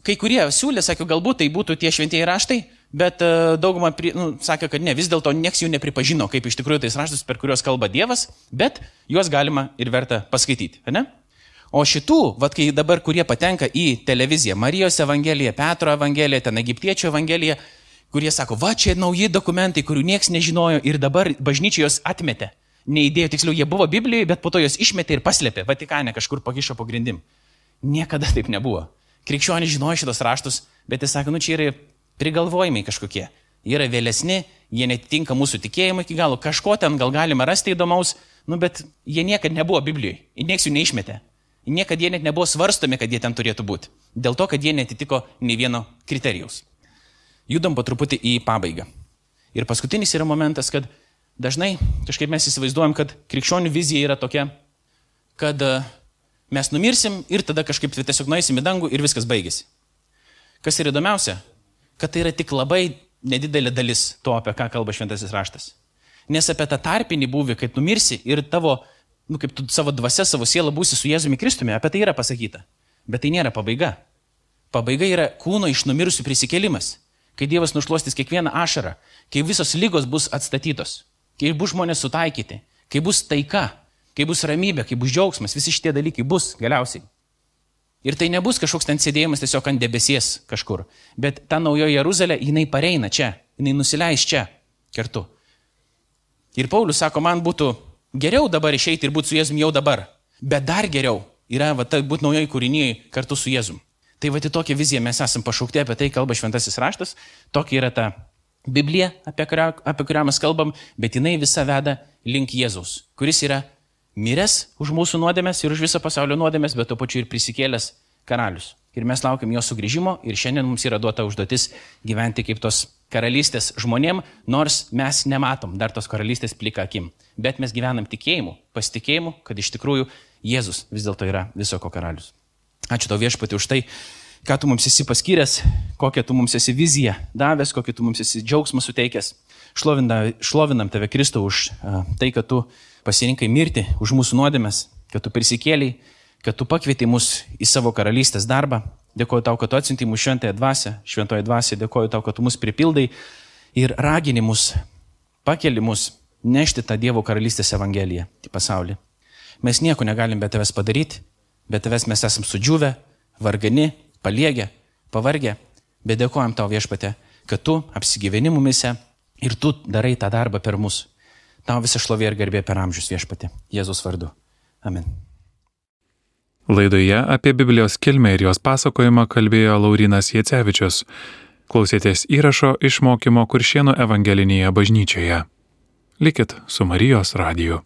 kai kurie siūlė, sakė, galbūt tai būtų tie šventieji raštai, bet e, dauguma nu, sakė, kad ne, vis dėlto nieks jų nepripažino, kaip iš tikrųjų tais raštus, per kuriuos kalba Dievas, bet juos galima ir verta paskaityti. Ne? O šitų, vad kai dabar, kurie patenka į televiziją, Marijos Evangelija, Petro Evangelija, ten Egiptiečio Evangelija, kurie sako, va čia nauji dokumentai, kurių niekas nežinojo ir dabar bažnyčia juos atmetė. Neįdėjo, tiksliau, jie buvo Biblijoje, bet po to juos išmetė ir paslėpė, Vatikane kažkur pakišo pagrindim. Niekada taip nebuvo. Krikščionys žinojo šitos raštus, bet jis sako, nu čia yra prigalvojimai kažkokie. Jie yra vėlesni, jie netitinka mūsų tikėjimo iki galo, kažko ten gal galima rasti įdomaus, nu bet jie niekada nebuvo Biblijoje, nieks jų neišmetė. Niekada jie net nebuvo svarstomi, kad jie ten turėtų būti. Dėl to, kad jie netitiko nei vieno kriterijaus. Judam po truputį į pabaigą. Ir paskutinis yra momentas, kad dažnai kažkaip mes įsivaizduojam, kad krikščionių vizija yra tokia, kad uh, mes numirsim ir tada kažkaip tiesiog nueisim į dangų ir viskas baigėsi. Kas yra įdomiausia, kad tai yra tik labai nedidelė dalis to, apie ką kalba šventasis raštas. Nes apie tą tarpinį buvį, kai numirsi ir tavo, nu, kaip tu savo dvasia, savo sielą būsi su Jėzumi Kristumi, apie tai yra pasakyta. Bet tai nėra pabaiga. Pabaiga yra kūno iš numirusių prisikėlimas. Kai Dievas nušluostys kiekvieną ašarą, kai visos lygos bus atstatytos, kai bus žmonės sutaikyti, kai bus taika, kai bus ramybė, kai bus džiaugsmas, visi šitie dalykai bus galiausiai. Ir tai nebus kažkoks ten sėdėjimas tiesiog ant debesies kažkur, bet ta naujoji Jeruzalė, jinai pareina čia, jinai nusileis čia kartu. Ir Paulius sako, man būtų geriau dabar išeiti ir būti su Jėzum jau dabar, bet dar geriau yra va, tai būti naujai kūrinyje kartu su Jėzum. Tai va, į tokią viziją mes esame pašaukti, apie tai kalba šventasis raštas, tokia yra ta Biblija, apie kurią, apie kurią mes kalbam, bet jinai visa veda link Jėzaus, kuris yra miręs už mūsų nuodėmės ir už viso pasaulio nuodėmės, bet tuo pačiu ir prisikėlęs karalius. Ir mes laukiam jo sugrįžimo ir šiandien mums yra duota užduotis gyventi kaip tos karalystės žmonėm, nors mes nematom dar tos karalystės plika akim. Bet mes gyvenam tikėjimu, pasitikėjimu, kad iš tikrųjų Jėzus vis dėlto yra visoko karalius. Ačiū tau viešpati už tai, ką tu mums esi paskyręs, kokią tu mums esi viziją davęs, kokį tu mums esi džiaugsmą suteikęs. Šlovinam, tave Kristau už tai, kad tu pasirinkai mirti už mūsų nuodėmės, kad tu prisikėliai kad tu pakvieti mus į savo karalystės darbą. Dėkoju tau, kad tu atsinti mūsų šventąją dvasę, šventoje dvasė, dėkoju tau, kad tu mus pripildai ir ragini mus, pakeli mus nešti tą Dievo karalystės evangeliją į pasaulį. Mes nieko negalim be tavęs padaryti, be tavęs mes esam sudžiūvę, vargani, paliegę, pavargę, bet dėkojam tau viešpate, kad tu apsigyveni mumise ir tu darai tą darbą per mus. Tau visą šlovė ir garbė per amžius viešpate. Jėzus vardu. Amen. Laidoje apie Biblijos kilmę ir jos pasakojimą kalbėjo Laurinas Jecevičius. Klausėtės įrašo iš mokymo Kuršieno evangelinėje bažnyčioje. Likit su Marijos radiju.